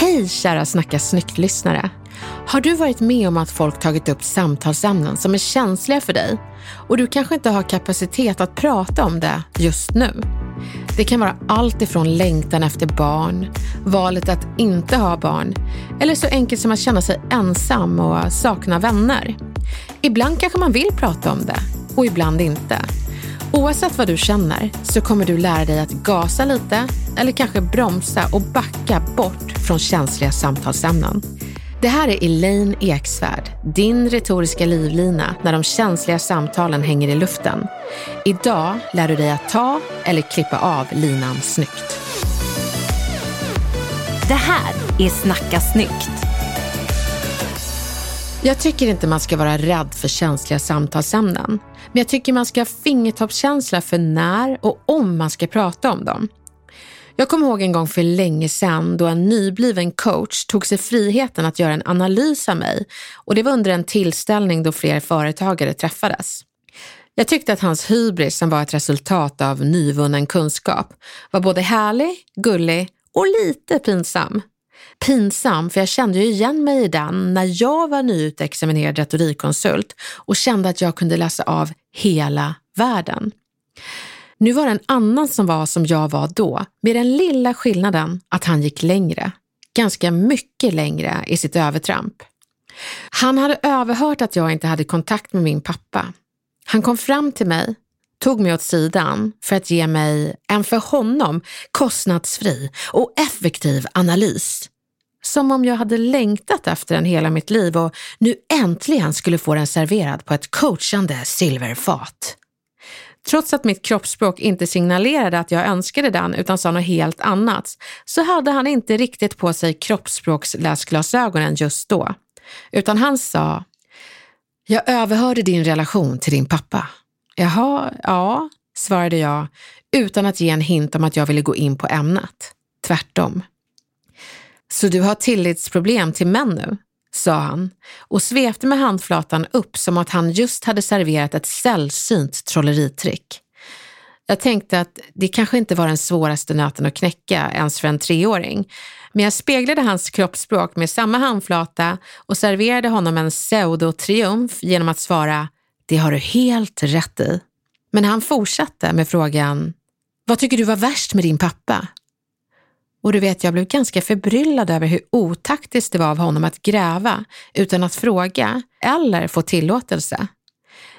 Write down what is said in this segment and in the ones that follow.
Hej kära Snacka snyggt-lyssnare! Har du varit med om att folk tagit upp samtalsämnen som är känsliga för dig och du kanske inte har kapacitet att prata om det just nu? Det kan vara allt ifrån längtan efter barn, valet att inte ha barn eller så enkelt som att känna sig ensam och sakna vänner. Ibland kanske man vill prata om det och ibland inte. Oavsett vad du känner så kommer du lära dig att gasa lite eller kanske bromsa och backa bort från känsliga samtalsämnen. Det här är Elaine Eksvärd, din retoriska livlina när de känsliga samtalen hänger i luften. Idag lär du dig att ta eller klippa av linan snyggt. Det här är Snacka snyggt. Jag tycker inte man ska vara rädd för känsliga samtalsämnen. Men jag tycker man ska ha fingertoppskänsla för när och om man ska prata om dem. Jag kommer ihåg en gång för länge sedan då en nybliven coach tog sig friheten att göra en analys av mig och det var under en tillställning då fler företagare träffades. Jag tyckte att hans hybris som var ett resultat av nyvunnen kunskap var både härlig, gullig och lite pinsam. Pinsam, för jag kände ju igen mig i den när jag var nyutexaminerad retorikkonsult och kände att jag kunde läsa av hela världen. Nu var det en annan som var som jag var då, med den lilla skillnaden att han gick längre. Ganska mycket längre i sitt övertramp. Han hade överhört att jag inte hade kontakt med min pappa. Han kom fram till mig, tog mig åt sidan för att ge mig en för honom kostnadsfri och effektiv analys. Som om jag hade längtat efter den hela mitt liv och nu äntligen skulle få den serverad på ett coachande silverfat. Trots att mitt kroppsspråk inte signalerade att jag önskade den utan sa något helt annat, så hade han inte riktigt på sig kroppsspråksläsglasögonen just då. Utan han sa, jag överhörde din relation till din pappa. Jaha, ja, svarade jag utan att ge en hint om att jag ville gå in på ämnet. Tvärtom. Så du har tillitsproblem till män nu? sa han och svepte med handflatan upp som att han just hade serverat ett sällsynt trolleritrick. Jag tänkte att det kanske inte var den svåraste nöten att knäcka ens för en treåring. Men jag speglade hans kroppsspråk med samma handflata och serverade honom en pseudotriumf genom att svara “Det har du helt rätt i”. Men han fortsatte med frågan “Vad tycker du var värst med din pappa?” Och du vet, jag blev ganska förbryllad över hur otaktiskt det var av honom att gräva utan att fråga eller få tillåtelse.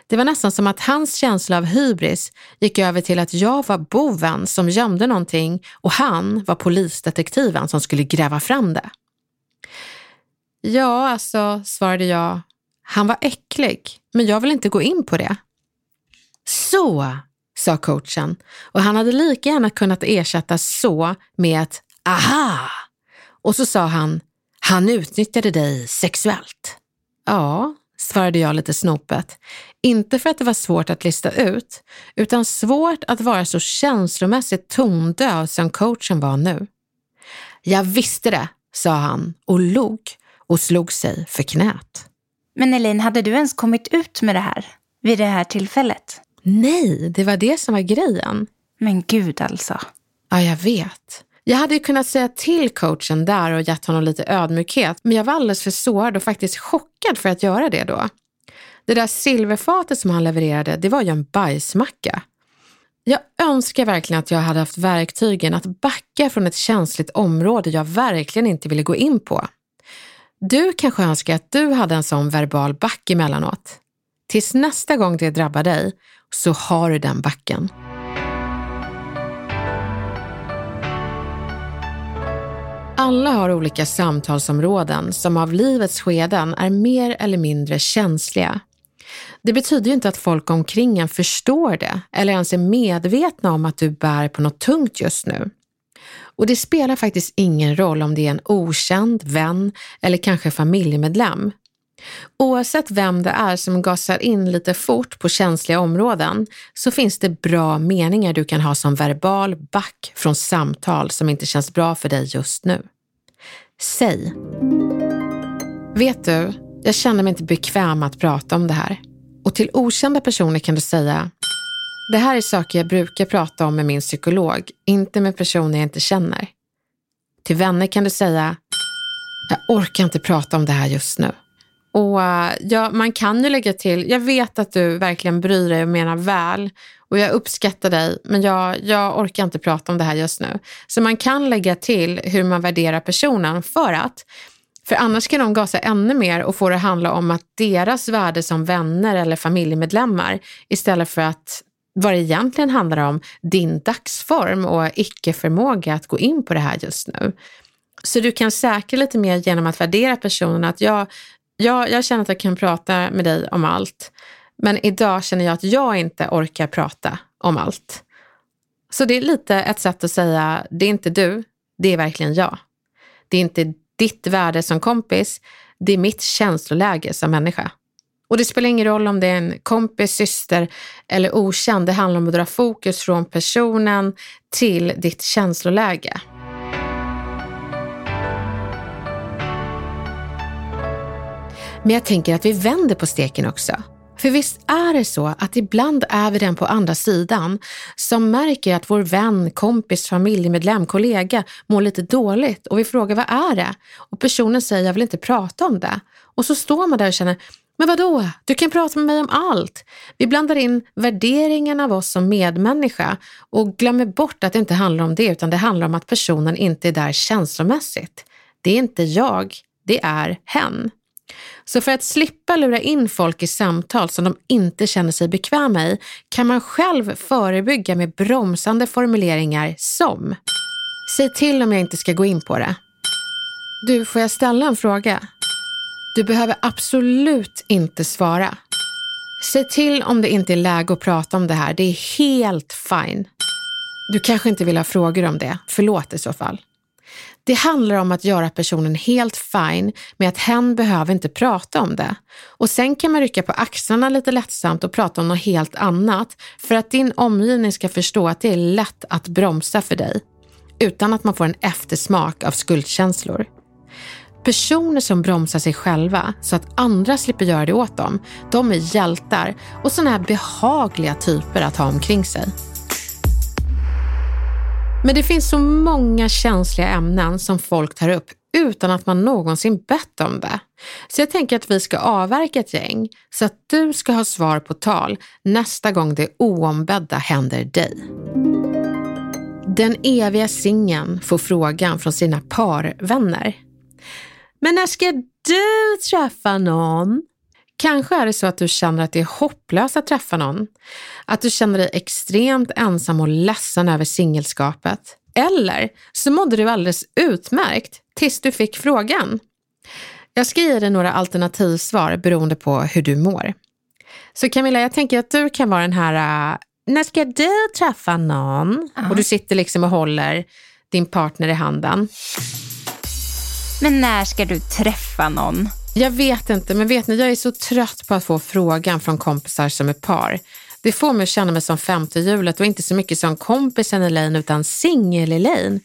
Det var nästan som att hans känsla av hybris gick över till att jag var boven som gömde någonting och han var polisdetektiven som skulle gräva fram det. Ja, alltså, svarade jag. Han var äcklig, men jag vill inte gå in på det. Så, sa coachen och han hade lika gärna kunnat ersätta så med ett aha! Och så sa han, han utnyttjade dig sexuellt. Ja, svarade jag lite snopet. Inte för att det var svårt att lista ut, utan svårt att vara så känslomässigt tondöv som coachen var nu. Jag visste det, sa han och log och slog sig för knät. Men Elaine, hade du ens kommit ut med det här vid det här tillfället? Nej, det var det som var grejen. Men gud alltså. Ja, jag vet. Jag hade ju kunnat säga till coachen där och gett honom lite ödmjukhet, men jag var alldeles för sårad och faktiskt chockad för att göra det då. Det där silverfatet som han levererade, det var ju en bajsmacka. Jag önskar verkligen att jag hade haft verktygen att backa från ett känsligt område jag verkligen inte ville gå in på. Du kanske önskar att du hade en sån verbal back emellanåt. Tills nästa gång det drabbar dig så har du den backen. Alla har olika samtalsområden som av livets skeden är mer eller mindre känsliga. Det betyder ju inte att folk omkring en förstår det eller ens är medvetna om att du bär på något tungt just nu. Och det spelar faktiskt ingen roll om det är en okänd vän eller kanske familjemedlem. Oavsett vem det är som gasar in lite fort på känsliga områden så finns det bra meningar du kan ha som verbal back från samtal som inte känns bra för dig just nu. Säg. Vet du, jag känner mig inte bekväm att prata om det här. Och till okända personer kan du säga det här är saker jag brukar prata om med min psykolog, inte med personer jag inte känner. Till vänner kan du säga jag orkar inte prata om det här just nu. Och ja, man kan ju lägga till, jag vet att du verkligen bryr dig och menar väl och jag uppskattar dig, men jag, jag orkar inte prata om det här just nu. Så man kan lägga till hur man värderar personen för att för annars kan de gasa ännu mer och få det handla om att deras värde som vänner eller familjemedlemmar istället för att vad det egentligen handlar om, din dagsform och icke-förmåga att gå in på det här just nu. Så du kan säkra lite mer genom att värdera personen att jag, jag, jag känner att jag kan prata med dig om allt, men idag känner jag att jag inte orkar prata om allt. Så det är lite ett sätt att säga, det är inte du, det är verkligen jag. Det är inte ditt värde som kompis, det är mitt känsloläge som människa. Och det spelar ingen roll om det är en kompis, syster eller okänd. Det handlar om att dra fokus från personen till ditt känsloläge. Men jag tänker att vi vänder på steken också. För visst är det så att ibland är vi den på andra sidan som märker att vår vän, kompis, familjemedlem, kollega mår lite dåligt och vi frågar vad är det? Och personen säger jag vill inte prata om det. Och så står man där och känner men vadå? Du kan prata med mig om allt. Vi blandar in värderingen av oss som medmänniska och glömmer bort att det inte handlar om det utan det handlar om att personen inte är där känslomässigt. Det är inte jag, det är hen. Så för att slippa lura in folk i samtal som de inte känner sig bekväma i kan man själv förebygga med bromsande formuleringar som Säg till om jag inte ska gå in på det. Du, får jag ställa en fråga? Du behöver absolut inte svara. Säg till om det inte är läge att prata om det här. Det är helt fine. Du kanske inte vill ha frågor om det. Förlåt i så fall. Det handlar om att göra personen helt fine med att hen behöver inte prata om det. Och sen kan man rycka på axlarna lite lättsamt och prata om något helt annat för att din omgivning ska förstå att det är lätt att bromsa för dig utan att man får en eftersmak av skuldkänslor. Personer som bromsar sig själva så att andra slipper göra det åt dem, de är hjältar och sådana här behagliga typer att ha omkring sig. Men det finns så många känsliga ämnen som folk tar upp utan att man någonsin bett om det. Så jag tänker att vi ska avverka ett gäng så att du ska ha svar på tal nästa gång det oombedda händer dig. Den eviga singeln får frågan från sina parvänner. Men när ska du träffa någon? Kanske är det så att du känner att det är hopplöst att träffa någon. Att du känner dig extremt ensam och ledsen över singelskapet. Eller så mådde du alldeles utmärkt tills du fick frågan. Jag ska ge dig några alternativsvar beroende på hur du mår. Så Camilla, jag tänker att du kan vara den här, uh, när ska du träffa någon? Uh -huh. Och du sitter liksom och håller din partner i handen. Men när ska du träffa någon? Jag vet inte, men vet ni, jag är så trött på att få frågan från kompisar som är par. Det får mig att känna mig som femte hjulet och inte så mycket som kompisen Elaine utan singel Elaine.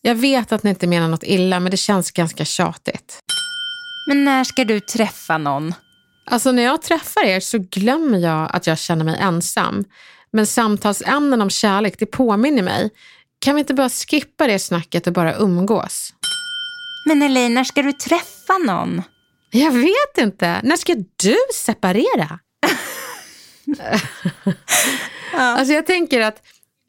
Jag vet att ni inte menar något illa, men det känns ganska tjatigt. Men när ska du träffa någon? Alltså när jag träffar er så glömmer jag att jag känner mig ensam. Men samtalsämnen om kärlek, det påminner mig. Kan vi inte bara skippa det snacket och bara umgås? Men Elaine, när ska du träffa någon? Jag vet inte. När ska du separera? ja. Alltså jag tänker att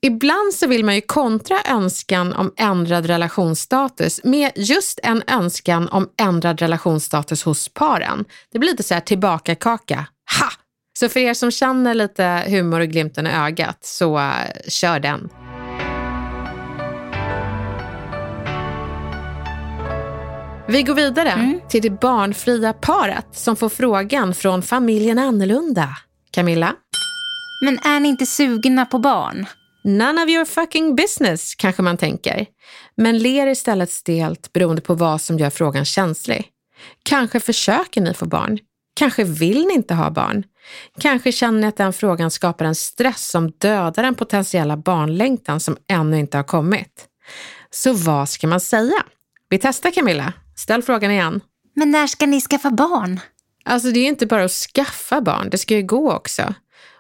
Ibland så vill man ju kontra önskan om ändrad relationsstatus med just en önskan om ändrad relationsstatus hos paren. Det blir lite så här tillbaka-kaka. Ha! Så för er som känner lite humor och glimten i ögat, så uh, kör den. Vi går vidare mm. till det barnfria paret som får frågan från familjen Annorlunda. Camilla? Men är ni inte sugna på barn? None of your fucking business, kanske man tänker. Men ler istället stelt beroende på vad som gör frågan känslig. Kanske försöker ni få barn. Kanske vill ni inte ha barn. Kanske känner ni att den frågan skapar en stress som dödar den potentiella barnlängtan som ännu inte har kommit. Så vad ska man säga? Vi testar Camilla. Ställ frågan igen. Men när ska ni skaffa barn? Alltså det är inte bara att skaffa barn, det ska ju gå också.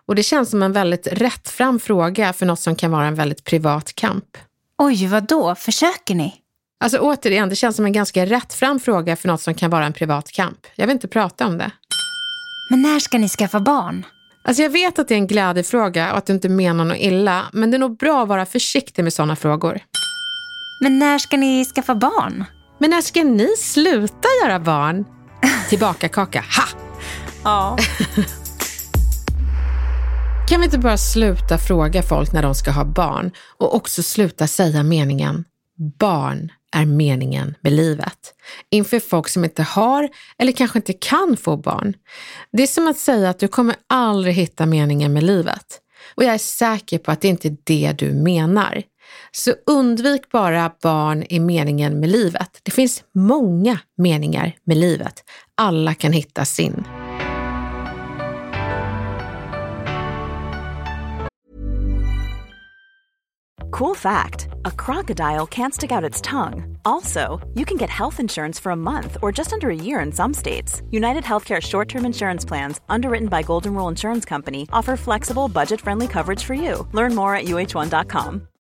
Och det känns som en väldigt rättfram fråga för något som kan vara en väldigt privat kamp. Oj, vad då? Försöker ni? Alltså återigen, det känns som en ganska rättfram fråga för något som kan vara en privat kamp. Jag vill inte prata om det. Men när ska ni skaffa barn? Alltså jag vet att det är en glädjefråga och att du inte menar något illa, men det är nog bra att vara försiktig med sådana frågor. Men när ska ni skaffa barn? Men när ska ni sluta göra barn? Tillbaka kaka. Ha! Ja. kan vi inte bara sluta fråga folk när de ska ha barn och också sluta säga meningen barn är meningen med livet. Inför folk som inte har eller kanske inte kan få barn. Det är som att säga att du kommer aldrig hitta meningen med livet. Och jag är säker på att det inte är det du menar. Så undvik bara barn i meningen med livet. Det finns många meningar med livet. Alla kan hitta sin. Cool fact a crocodile can't stick out its tongue. Also, you can get health insurance for a month or just under a year in some states. United Healthcare short term insurance plans, underwritten by Golden Rule Insurance Company, offer flexible, budget friendly coverage for you. Learn more at uh1.com.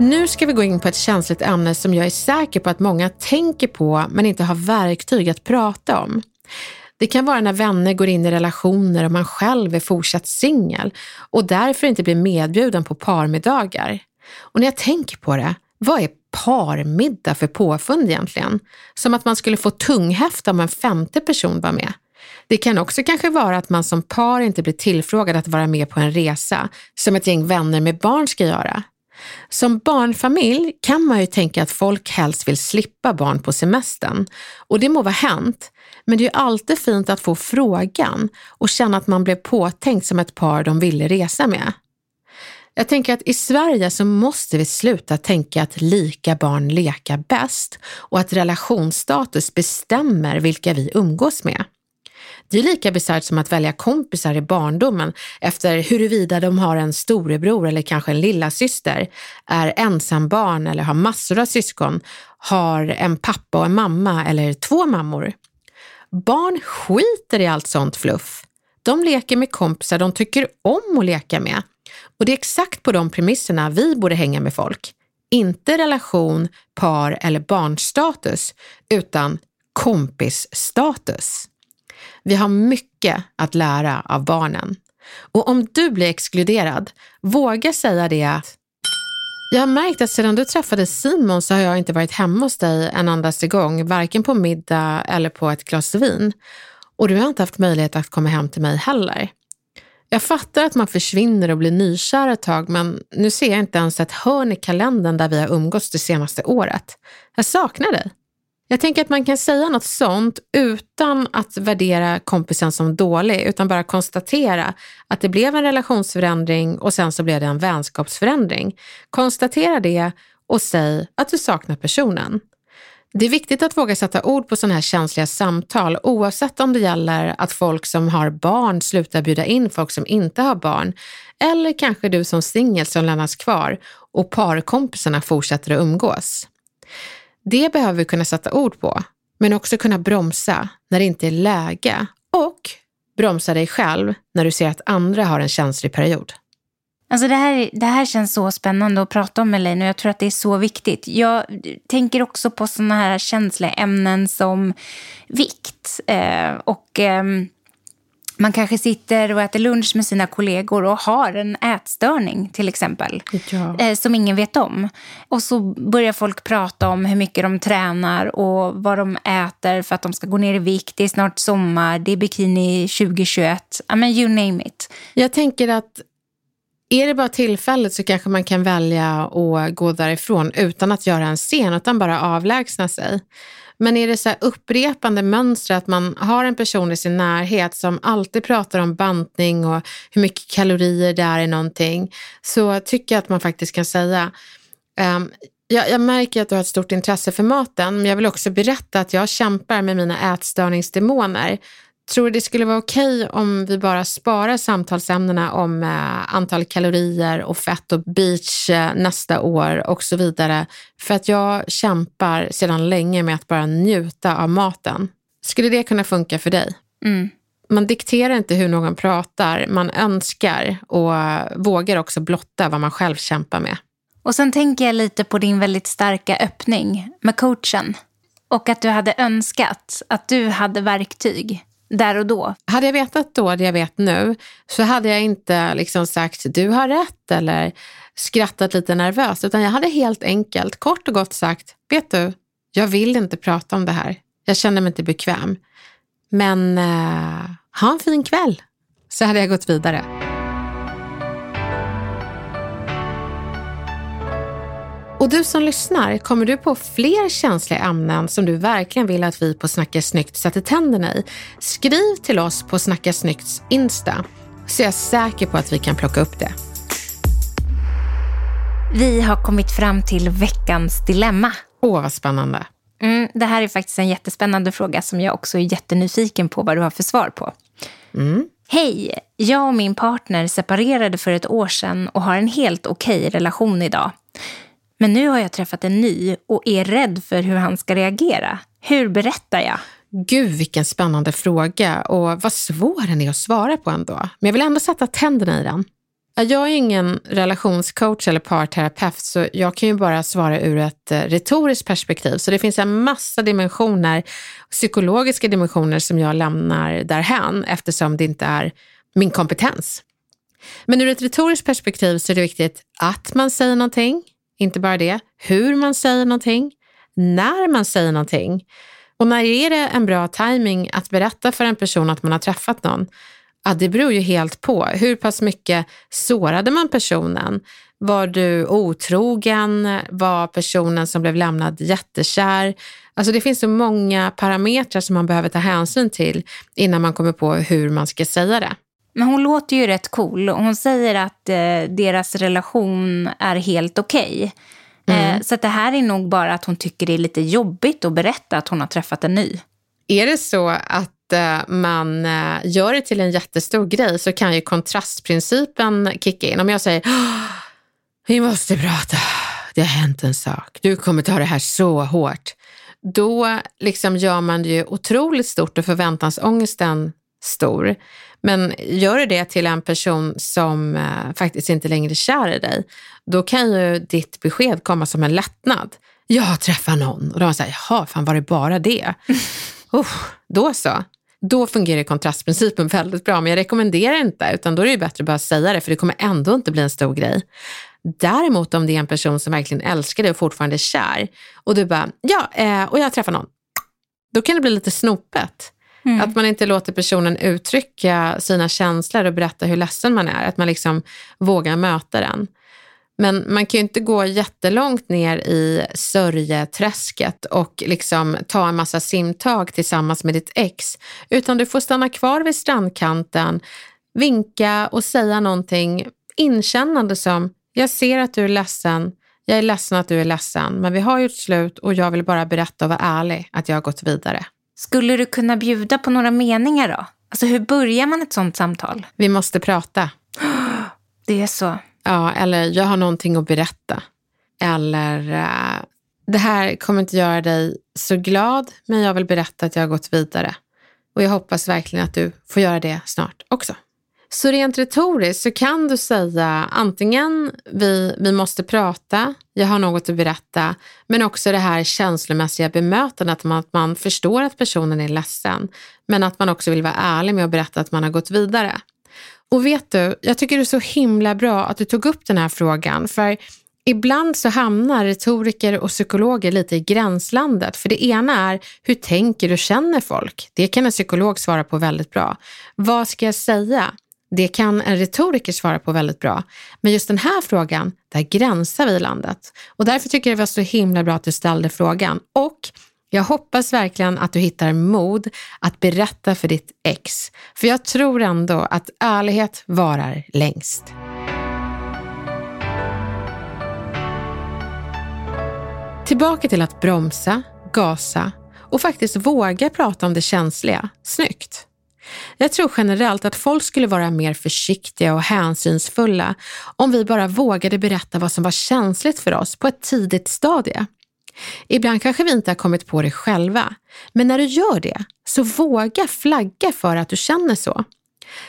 Nu ska vi gå in på ett känsligt ämne som jag är säker på att många tänker på men inte har verktyg att prata om. Det kan vara när vänner går in i relationer och man själv är fortsatt singel och därför inte blir medbjuden på parmiddagar. Och när jag tänker på det, vad är parmiddag för påfund egentligen? Som att man skulle få tunghäfta om en femte person var med. Det kan också kanske vara att man som par inte blir tillfrågad att vara med på en resa, som ett gäng vänner med barn ska göra. Som barnfamilj kan man ju tänka att folk helst vill slippa barn på semestern. Och det må vara hänt, men det är ju alltid fint att få frågan och känna att man blev påtänkt som ett par de ville resa med. Jag tänker att i Sverige så måste vi sluta tänka att lika barn leka bäst och att relationsstatus bestämmer vilka vi umgås med. Det är lika bisarrt som att välja kompisar i barndomen efter huruvida de har en storebror eller kanske en lilla syster, är ensambarn eller har massor av syskon, har en pappa och en mamma eller två mammor. Barn skiter i allt sånt fluff. De leker med kompisar de tycker om att leka med. Och det är exakt på de premisserna vi borde hänga med folk. Inte relation, par eller barnstatus, utan kompisstatus. Vi har mycket att lära av barnen. Och om du blir exkluderad, våga säga det att jag har märkt att sedan du träffade Simon så har jag inte varit hemma hos dig en endaste gång, varken på middag eller på ett glas vin. Och du har inte haft möjlighet att komma hem till mig heller. Jag fattar att man försvinner och blir nykär ett tag, men nu ser jag inte ens ett hörn i kalendern där vi har umgåtts det senaste året. Jag saknar dig. Jag tänker att man kan säga något sånt utan att värdera kompisen som dålig, utan bara konstatera att det blev en relationsförändring och sen så blev det en vänskapsförändring. Konstatera det och säg att du saknar personen. Det är viktigt att våga sätta ord på sådana här känsliga samtal oavsett om det gäller att folk som har barn slutar bjuda in folk som inte har barn eller kanske du som singel som lämnas kvar och parkompisarna fortsätter att umgås. Det behöver vi kunna sätta ord på, men också kunna bromsa när det inte är läge och bromsa dig själv när du ser att andra har en känslig period. Alltså det, här, det här känns så spännande att prata om Elaine och jag tror att det är så viktigt. Jag tänker också på sådana här känsliga ämnen som vikt. Eh, och eh, man kanske sitter och äter lunch med sina kollegor och har en ätstörning till exempel. Ja. Eh, som ingen vet om. Och så börjar folk prata om hur mycket de tränar och vad de äter för att de ska gå ner i vikt. Det är snart sommar, det är bikini 2021. I mean, you name it. Jag tänker att är det bara tillfället så kanske man kan välja att gå därifrån utan att göra en scen, utan bara avlägsna sig. Men är det så upprepande mönster att man har en person i sin närhet som alltid pratar om bantning och hur mycket kalorier det är i någonting, så tycker jag att man faktiskt kan säga um, jag, jag, märker att du har ett stort intresse för maten, men jag vill också berätta att jag kämpar med mina ätstörningsdemoner. Tror du det skulle vara okej okay om vi bara sparar samtalsämnena om eh, antal kalorier och fett och beach eh, nästa år och så vidare? För att jag kämpar sedan länge med att bara njuta av maten. Skulle det kunna funka för dig? Mm. Man dikterar inte hur någon pratar, man önskar och vågar också blotta vad man själv kämpar med. Och sen tänker jag lite på din väldigt starka öppning med coachen. Och att du hade önskat att du hade verktyg där och då. Hade jag vetat då det jag vet nu så hade jag inte liksom sagt du har rätt eller skrattat lite nervöst utan jag hade helt enkelt kort och gott sagt vet du, jag vill inte prata om det här. Jag känner mig inte bekväm. Men eh, ha en fin kväll. Så hade jag gått vidare. Och du som lyssnar, kommer du på fler känsliga ämnen som du verkligen vill att vi på Snacka snyggt sätter tänderna i? Skriv till oss på Snacka snyggts Insta så är jag säker på att vi kan plocka upp det. Vi har kommit fram till veckans dilemma. Åh, vad spännande. Mm, det här är faktiskt en jättespännande fråga som jag också är jättenyfiken på vad du har för svar på. Mm. Hej! Jag och min partner separerade för ett år sedan och har en helt okej relation idag. Men nu har jag träffat en ny och är rädd för hur han ska reagera. Hur berättar jag? Gud, vilken spännande fråga och vad svår den är att svara på ändå. Men jag vill ändå sätta tänderna i den. Jag är ingen relationscoach eller parterapeut så jag kan ju bara svara ur ett eh, retoriskt perspektiv. Så det finns en massa dimensioner, psykologiska dimensioner som jag lämnar därhän eftersom det inte är min kompetens. Men ur ett retoriskt perspektiv så är det viktigt att man säger någonting, inte bara det, hur man säger någonting, när man säger någonting. Och när är det en bra timing att berätta för en person att man har träffat någon? Ja, det beror ju helt på. Hur pass mycket sårade man personen? Var du otrogen? Var personen som blev lämnad jättekär? Alltså det finns så många parametrar som man behöver ta hänsyn till innan man kommer på hur man ska säga det. Men hon låter ju rätt cool. Hon säger att eh, deras relation är helt okej. Okay. Eh, mm. så det här är nog bara att hon tycker det är lite jobbigt att berätta att hon har träffat en ny. Är det så att eh, man eh, gör det till en jättestor grej så kan ju kontrastprincipen kicka in. Om jag säger vi måste prata, det har hänt en sak, du kommer ta det här så hårt. Då liksom gör man det ju otroligt stort och förväntansångesten stor. Men gör du det till en person som eh, faktiskt inte längre är kär i dig, då kan ju ditt besked komma som en lättnad. Jag har träffat någon och då säger jaha, fan var det bara det? uh, då så. Då fungerar kontrastprincipen väldigt bra, men jag rekommenderar inte, utan då är det bättre att bara säga det, för det kommer ändå inte bli en stor grej. Däremot om det är en person som verkligen älskar dig och fortfarande är kär och du bara, ja, eh, och jag har träffat någon. Då kan det bli lite snopet. Mm. Att man inte låter personen uttrycka sina känslor och berätta hur ledsen man är. Att man liksom vågar möta den. Men man kan ju inte gå jättelångt ner i sörjeträsket och liksom ta en massa simtag tillsammans med ditt ex. Utan du får stanna kvar vid strandkanten, vinka och säga någonting inkännande som jag ser att du är ledsen, Jag är ledsen att du är ledsen, men vi har gjort slut och jag vill bara berätta och vara ärlig att jag har gått vidare. Skulle du kunna bjuda på några meningar då? Alltså hur börjar man ett sånt samtal? Vi måste prata. Det är så. Ja, eller jag har någonting att berätta. Eller uh, det här kommer inte göra dig så glad, men jag vill berätta att jag har gått vidare. Och jag hoppas verkligen att du får göra det snart också. Så rent retoriskt så kan du säga antingen vi, vi måste prata, jag har något att berätta, men också det här känslomässiga bemötandet, att man, att man förstår att personen är ledsen, men att man också vill vara ärlig med att berätta att man har gått vidare. Och vet du, jag tycker det är så himla bra att du tog upp den här frågan, för Ibland så hamnar retoriker och psykologer lite i gränslandet. För det ena är, hur tänker och känner folk? Det kan en psykolog svara på väldigt bra. Vad ska jag säga? Det kan en retoriker svara på väldigt bra. Men just den här frågan, där gränsar vi i landet. Och därför tycker jag det var så himla bra att du ställde frågan. Och jag hoppas verkligen att du hittar mod att berätta för ditt ex. För jag tror ändå att ärlighet varar längst. Tillbaka till att bromsa, gasa och faktiskt våga prata om det känsliga. Snyggt! Jag tror generellt att folk skulle vara mer försiktiga och hänsynsfulla om vi bara vågade berätta vad som var känsligt för oss på ett tidigt stadie. Ibland kanske vi inte har kommit på det själva, men när du gör det, så våga flagga för att du känner så.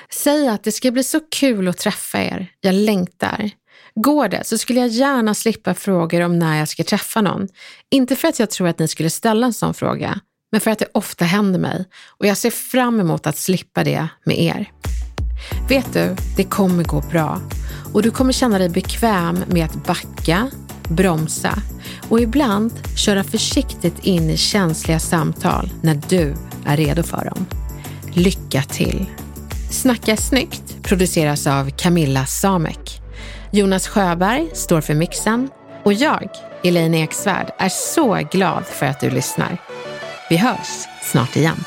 Säg att det ska bli så kul att träffa er, jag längtar. Går det så skulle jag gärna slippa frågor om när jag ska träffa någon. Inte för att jag tror att ni skulle ställa en sån fråga, men för att det ofta händer mig och jag ser fram emot att slippa det med er. Vet du, det kommer gå bra och du kommer känna dig bekväm med att backa, bromsa och ibland köra försiktigt in i känsliga samtal när du är redo för dem. Lycka till! Snacka snyggt produceras av Camilla Samek. Jonas Sjöberg står för mixen och jag, Elaine Eksvärd, är så glad för att du lyssnar. Vi hörs snart igen.